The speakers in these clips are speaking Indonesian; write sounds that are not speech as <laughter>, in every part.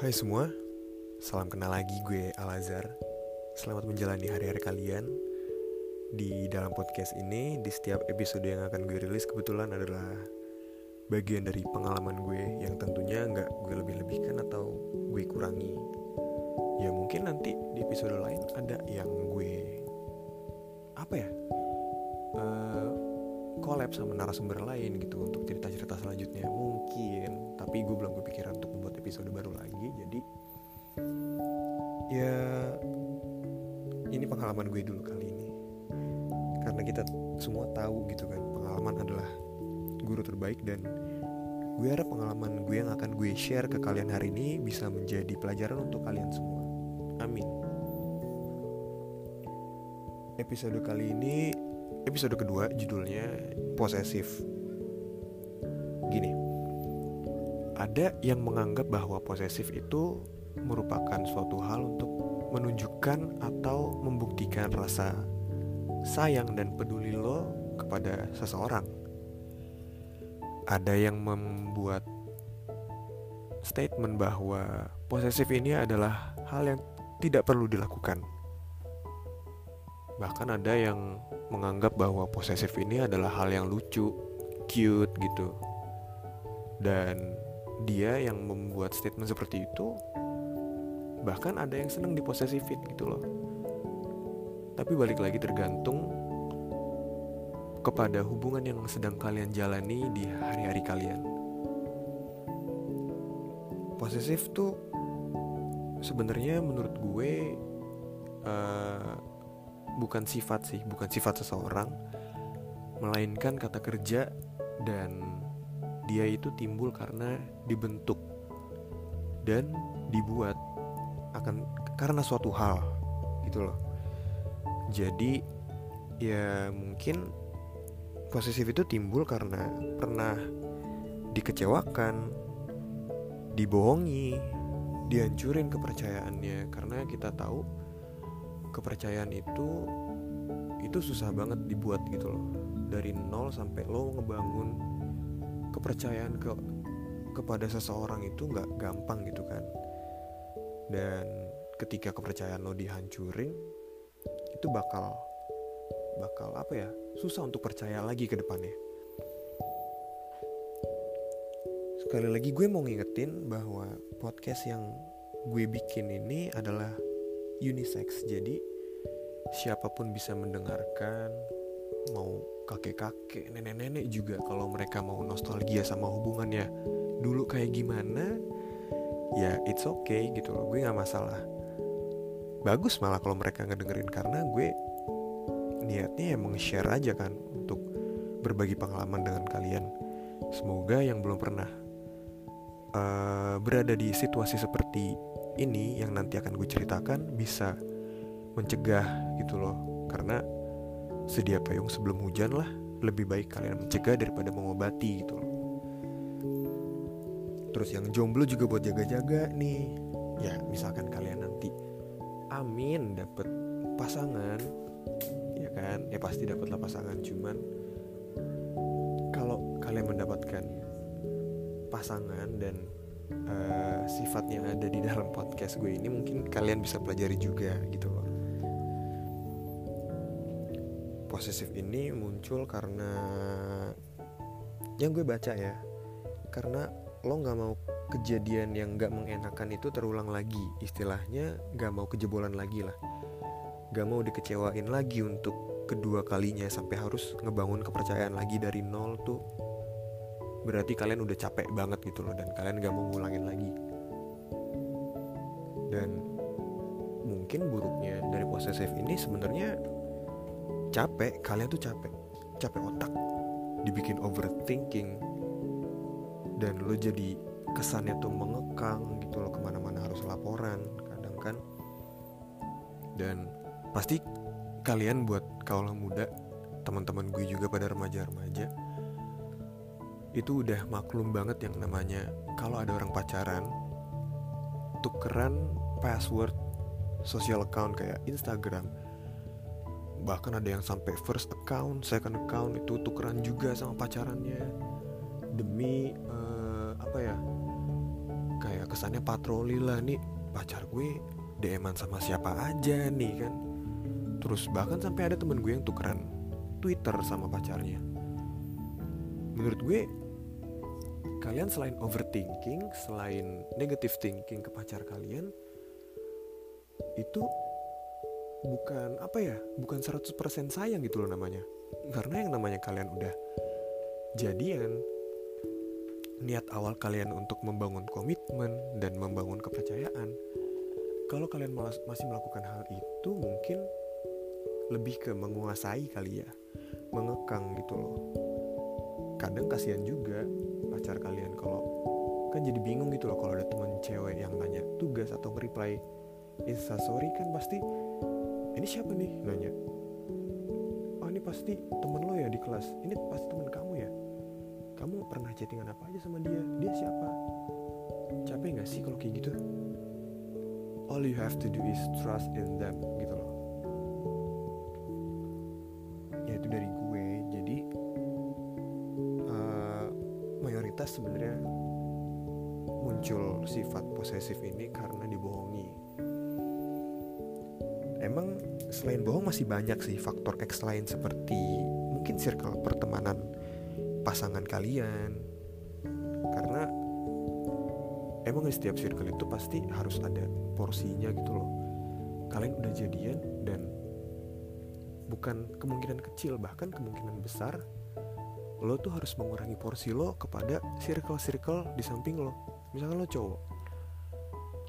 Hai semua, salam kenal lagi gue Alazar. Selamat menjalani hari-hari kalian. Di dalam podcast ini, di setiap episode yang akan gue rilis kebetulan adalah bagian dari pengalaman gue yang tentunya nggak gue lebih-lebihkan atau gue kurangi. Ya mungkin nanti di episode lain ada yang gue collab sama narasumber lain gitu untuk cerita-cerita selanjutnya. Mungkin tapi gue belum kepikiran untuk membuat episode baru lagi jadi ya ini pengalaman gue dulu kali ini. Karena kita semua tahu gitu kan pengalaman adalah guru terbaik dan gue harap pengalaman gue yang akan gue share ke kalian hari ini bisa menjadi pelajaran untuk kalian semua. Amin. Episode kali ini episode kedua judulnya posesif gini ada yang menganggap bahwa posesif itu merupakan suatu hal untuk menunjukkan atau membuktikan rasa sayang dan peduli lo kepada seseorang. Ada yang membuat statement bahwa posesif ini adalah hal yang tidak perlu dilakukan Bahkan ada yang menganggap bahwa posesif ini adalah hal yang lucu, cute gitu. Dan dia yang membuat statement seperti itu bahkan ada yang seneng diposesifin gitu loh. Tapi balik lagi tergantung kepada hubungan yang sedang kalian jalani di hari-hari kalian. Posesif tuh sebenarnya menurut gue uh, bukan sifat sih, bukan sifat seseorang, melainkan kata kerja dan dia itu timbul karena dibentuk dan dibuat akan karena suatu hal gitu loh. Jadi ya mungkin posesif itu timbul karena pernah dikecewakan, dibohongi, dihancurin kepercayaannya karena kita tahu kepercayaan itu itu susah banget dibuat gitu loh. Dari nol sampai lo ngebangun kepercayaan ke kepada seseorang itu nggak gampang gitu kan. Dan ketika kepercayaan lo dihancurin itu bakal bakal apa ya susah untuk percaya lagi ke depannya. Sekali lagi gue mau ngingetin bahwa podcast yang gue bikin ini adalah unisex. Jadi siapa pun bisa mendengarkan mau kakek-kakek nenek-nenek juga kalau mereka mau nostalgia sama hubungannya dulu kayak gimana ya it's okay gitu loh. Gue nggak masalah. Bagus malah kalau mereka ngedengerin karena gue niatnya emang share aja kan untuk berbagi pengalaman dengan kalian. Semoga yang belum pernah uh, berada di situasi seperti ini yang nanti akan gue ceritakan bisa mencegah gitu loh. Karena sedia payung sebelum hujan lah lebih baik kalian mencegah daripada mengobati gitu loh. Terus yang jomblo juga buat jaga-jaga nih. Ya misalkan kalian nanti amin dapet pasangan ya kan? Ya pasti dapatlah pasangan cuman kalau kalian mendapatkan pasangan dan uh, sifat yang ada di dalam podcast gue ini mungkin kalian bisa pelajari juga gitu loh. Posesif ini muncul karena yang gue baca ya karena lo nggak mau kejadian yang nggak mengenakan itu terulang lagi. Istilahnya nggak mau kejebolan lagi lah. Nggak mau dikecewain lagi untuk kedua kalinya sampai harus ngebangun kepercayaan lagi dari nol tuh berarti kalian udah capek banget gitu loh dan kalian gak mau ngulangin lagi. Dan mungkin buruknya dari posesif ini sebenarnya capek kalian tuh capek capek otak dibikin overthinking dan lo jadi kesannya tuh mengekang gitu loh ke mana-mana harus laporan kadang kan. Dan pasti kalian buat kaulah muda teman-teman gue juga pada remaja-remaja itu udah maklum banget yang namanya kalau ada orang pacaran tukeran password social account kayak Instagram. Bahkan ada yang sampai first account second account itu tukeran juga sama pacarannya. Demi uh, apa ya kayak kesannya patroli lah nih pacar gue DM-an sama siapa aja nih kan. Terus bahkan sampai ada temen gue yang tukeran Twitter sama pacarnya. Menurut gue kalian selain overthinking selain negative thinking ke pacar kalian itu bukan apa ya bukan 100% sayang gitu loh namanya. Karena yang namanya kalian udah jadian niat awal kalian untuk membangun komitmen dan membangun kepercayaan kalau kalian malas, masih melakukan hal itu mungkin lebih ke menguasai kali ya mengekang gitu loh. Kadang kasihan juga pacar kalian kalau kan jadi bingung gitu loh kalau ada temen cewek yang nanya tugas atau reply instastory kan pasti ini siapa nih? Nanya. Oh ini pasti temen lo ya di kelas. Ini pasti temen kamu ya? Kamu pernah chattingan apa aja sama dia? Dia siapa? Capek nggak sih kalau kayak gitu? All you have to do is trust in them gitu muncul sifat posesif ini karena dibohongi. Emang selain bohong masih banyak sih faktor X lain seperti mungkin circle pertemanan pasangan kalian. Karena emang di setiap circle itu pasti harus ada porsinya gitu loh. Kalian udah jadian dan bukan kemungkinan kecil bahkan kemungkinan besar lo tuh harus mengurangi porsi lo kepada circle-circle di samping lo misalkan lo cowok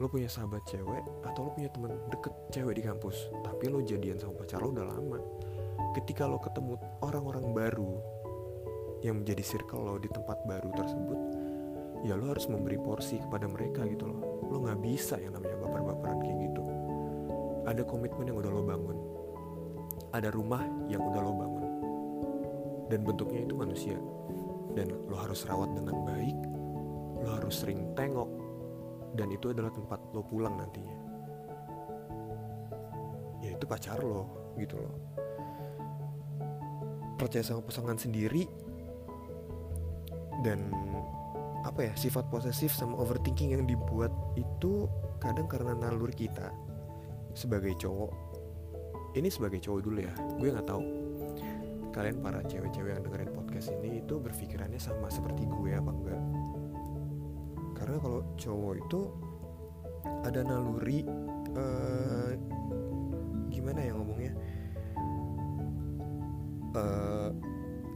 lo punya sahabat cewek atau lo punya temen deket cewek di kampus tapi lo jadian sama pacar lo udah lama. Ketika lo ketemu orang-orang baru yang menjadi circle lo di tempat baru tersebut ya lo harus memberi porsi kepada mereka gitu loh. Lo nggak bisa yang namanya baper-baperan kayak gitu. Ada komitmen yang udah lo bangun. Ada rumah yang udah lo bangun. Dan bentuknya itu manusia. Dan lo harus rawat dengan baik lo harus sering tengok. Dan itu adalah tempat lo pulang nantinya. Ya itu pacar lo gitu loh. Percaya sama pasangan sendiri. Dan apa ya sifat posesif sama overthinking yang dibuat itu kadang karena nalur kita sebagai cowok. Ini sebagai cowok dulu ya gue nggak tahu. Kalian para cewek-cewek yang dengerin podcast ini itu berpikirannya sama seperti gue apa enggak karena kalau cowok itu ada naluri uh, gimana ya ngomongnya? Uh,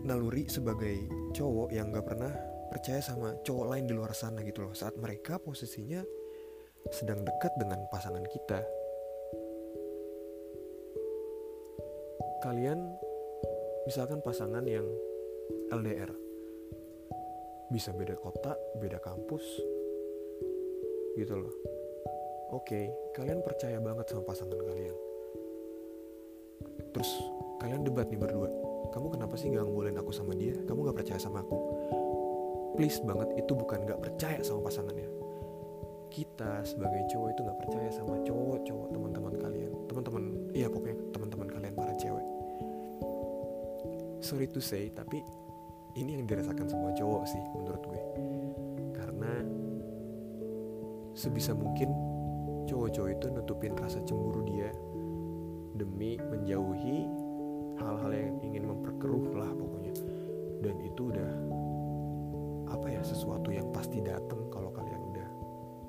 naluri sebagai cowok yang nggak pernah percaya sama cowok lain di luar sana gitu loh. Saat mereka posisinya sedang dekat dengan pasangan kita. Kalian misalkan pasangan yang LDR bisa beda kota beda kampus gitu loh. Oke kalian percaya banget sama pasangan kalian. Terus kalian debat nih berdua. Kamu kenapa sih nggak ngebolehin aku sama dia? Kamu nggak percaya sama aku? Please banget itu bukan nggak percaya sama pasangannya. Kita sebagai cowok itu nggak percaya sama cowok-cowok teman-teman kalian. Teman-teman iya pokoknya teman-teman kalian para cewek. Sorry to say tapi ini yang dirasakan semua cowok sih menurut gue sebisa mungkin cowok-cowok itu nutupin rasa cemburu dia demi menjauhi hal-hal yang ingin memperkeruh lah pokoknya. Dan itu udah apa ya sesuatu yang pasti datang kalau kalian udah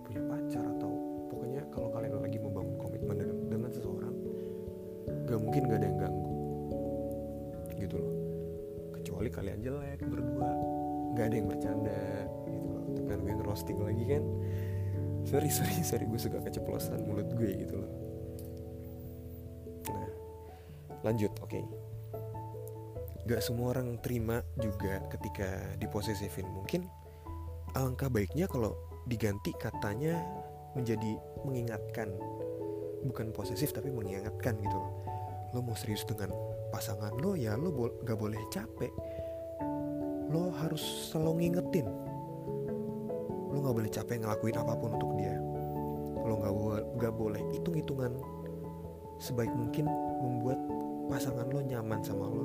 punya pacar atau pokoknya kalau kalian lagi membangun komitmen dengan, dengan seseorang gak mungkin gak ada yang ganggu. Gitu loh. Kecuali kalian jelek berdua. Gak ada yang bercanda gitu loh. Kan gue ngerosting lagi kan sorry sorry sorry. Gue suka keceplosan mulut gue gitu loh. Nah lanjut oke. Okay. gak semua orang terima juga ketika diposesifin. Mungkin alangkah baiknya kalau diganti katanya menjadi mengingatkan. Bukan posesif tapi mengingatkan gitu loh. Lo mau serius dengan pasangan lo ya lo bo gak boleh capek. Lo harus selalu ngingetin lo nggak boleh capek ngelakuin apa pun untuk dia. Lo nggak nggak boleh hitung hitungan sebaik mungkin membuat pasangan lo nyaman sama lo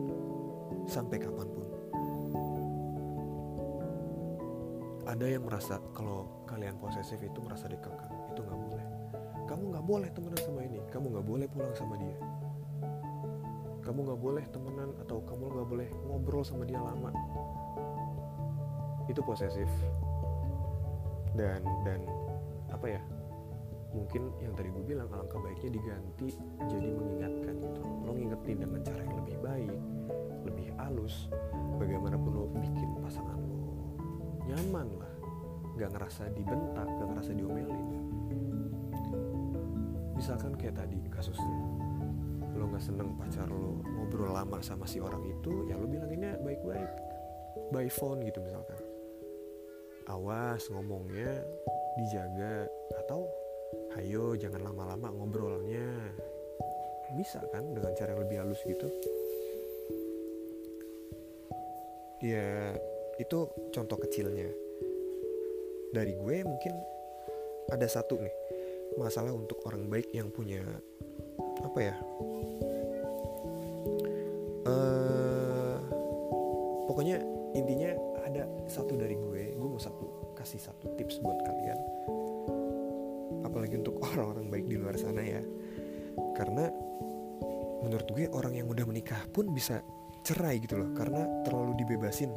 sampai kapan pun. Ada yang merasa kalau kalian posesif itu merasa dikekang itu nggak boleh. Kamu nggak boleh temenan sama ini kamu nggak boleh pulang sama dia. Kamu nggak boleh temenan atau kamu nggak boleh ngobrol sama dia lama. Itu posesif dan dan apa ya mungkin yang tadi gue bilang alangkah baiknya diganti jadi mengingatkan gitu. Lo ngingetin dengan cara yang lebih baik lebih halus bagaimanapun lo bikin pasangan lo nyaman lah. Gak ngerasa dibentak gak ngerasa diomelin. Misalkan kayak tadi kasusnya lo nggak seneng pacar lo ngobrol lama sama si orang itu ya lo bilanginnya baik-baik. By phone gitu misalkan awas ngomongnya dijaga atau hayo jangan lama-lama ngobrolnya. Bisa kan dengan cara yang lebih halus gitu? Ya itu contoh kecilnya. Dari gue mungkin ada satu nih masalah untuk orang baik yang punya apa ya? Uh, pokoknya intinya satu dari gue gue mau satu kasih satu tips buat kalian. Apalagi untuk <laughs> orang-orang baik di luar sana ya. Karena menurut gue orang yang udah menikah pun bisa cerai gitu loh karena terlalu dibebasin.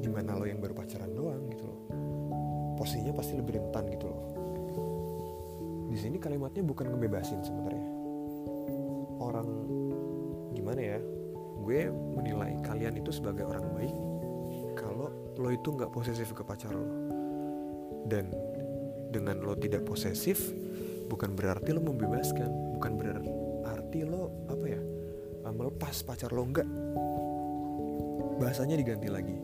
Gimana lo yang baru pacaran doang gitu loh. Posisinya pasti lebih rentan gitu loh. Di sini kalimatnya bukan ngebebasin sebenarnya. Orang gimana ya gue menilai kalian itu sebagai orang baik lo itu nggak posesif ke pacar lo. Dan dengan lo tidak posesif bukan berarti lo membebaskan bukan berarti lo apa ya ah, melepas pacar lo enggak bahasanya diganti lagi.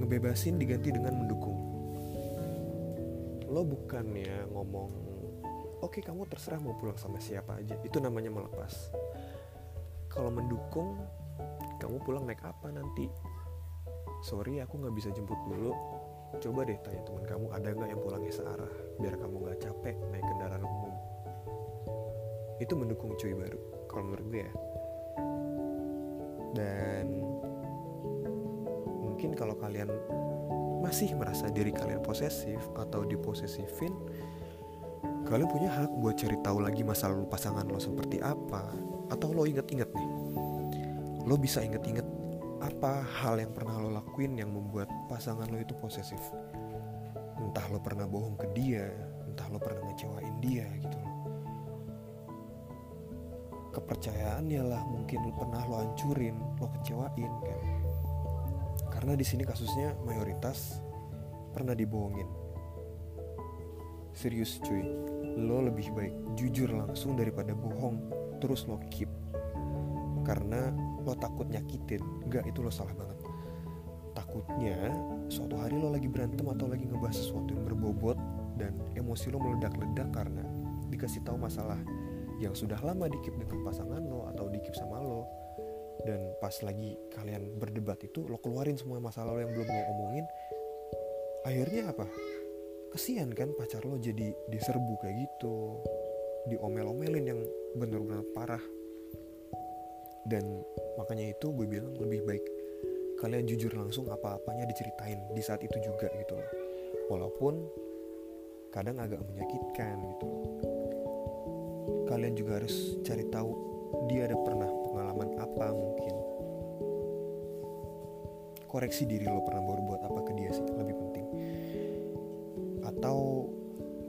Ngebebasin diganti dengan mendukung. Lo bukannya ngomong oke kamu terserah mau pulang sama siapa aja. Itu namanya melepas. Kalau mendukung kamu pulang naik apa nanti sorry aku nggak bisa jemput dulu. Coba deh tanya teman kamu ada nggak yang pulangnya searah biar kamu nggak capek naik kendaraan umum. Itu mendukung cuy baru kalau menurut gue ya. Dan mungkin kalau kalian masih merasa diri kalian posesif atau diposesifin kalian punya hak buat cari tahu lagi masa lalu pasangan lo seperti apa. Atau lo inget-inget nih lo bisa inget-inget apa hal yang pernah lo lakuin yang membuat pasangan lo itu posesif? Entah lo pernah bohong ke dia entah lo pernah ngecewain dia gitu loh. Kepercayaannya lah mungkin lo pernah lo hancurin lo kecewain kan? Karena di sini kasusnya mayoritas pernah dibohongin. Serius cuy. Lo lebih baik jujur langsung daripada bohong. Terus lo keep. Karena lo takut nyakitin. Enggak itu lo salah banget. Takutnya suatu hari lo lagi berantem atau lagi ngebahas sesuatu yang berbobot dan emosi lo meledak-ledak karena dikasih tahu masalah yang sudah lama dikip dengan pasangan lo atau dikip sama lo. Dan pas lagi kalian berdebat itu lo keluarin semua masalah lo yang belum lo omongin. Akhirnya apa? Kesian kan pacar lo jadi diserbu kayak gitu. Diomel-omelin yang bener-bener parah. Dan makanya itu gue bilang lebih baik kalian jujur langsung apa-apanya diceritain di saat itu juga gitu loh. Walaupun kadang agak menyakitkan gitu. Loh kalian juga harus cari tahu dia ada pernah pengalaman apa mungkin. Koreksi diri lo pernah baru buat apa ke dia sih lebih penting. Atau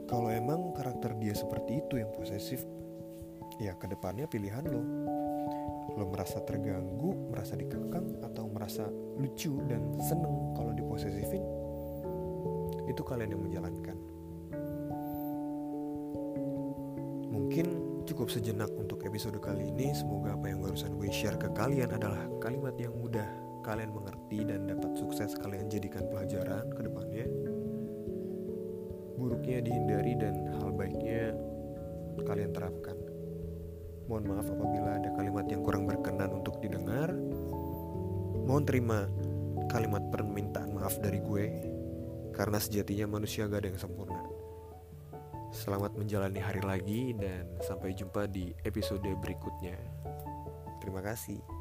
kalau emang karakter dia seperti itu yang posesif ya ke depannya pilihan lo lo merasa terganggu, merasa dikekang atau merasa lucu dan seneng kalau diposesifin, itu kalian yang menjalankan. Mungkin cukup sejenak untuk episode kali ini. Semoga apa yang barusan gue share ke kalian adalah kalimat yang mudah kalian mengerti dan dapat sukses kalian jadikan pelajaran ke depannya. Buruknya dihindari dan hal baiknya kalian terapkan. Mohon maaf apabila ada kalimat yang kurang berkenan untuk didengar. Mohon terima kalimat permintaan maaf dari gue, karena sejatinya manusia gak ada yang sempurna. Selamat menjalani hari lagi dan sampai jumpa di episode berikutnya. Terima kasih.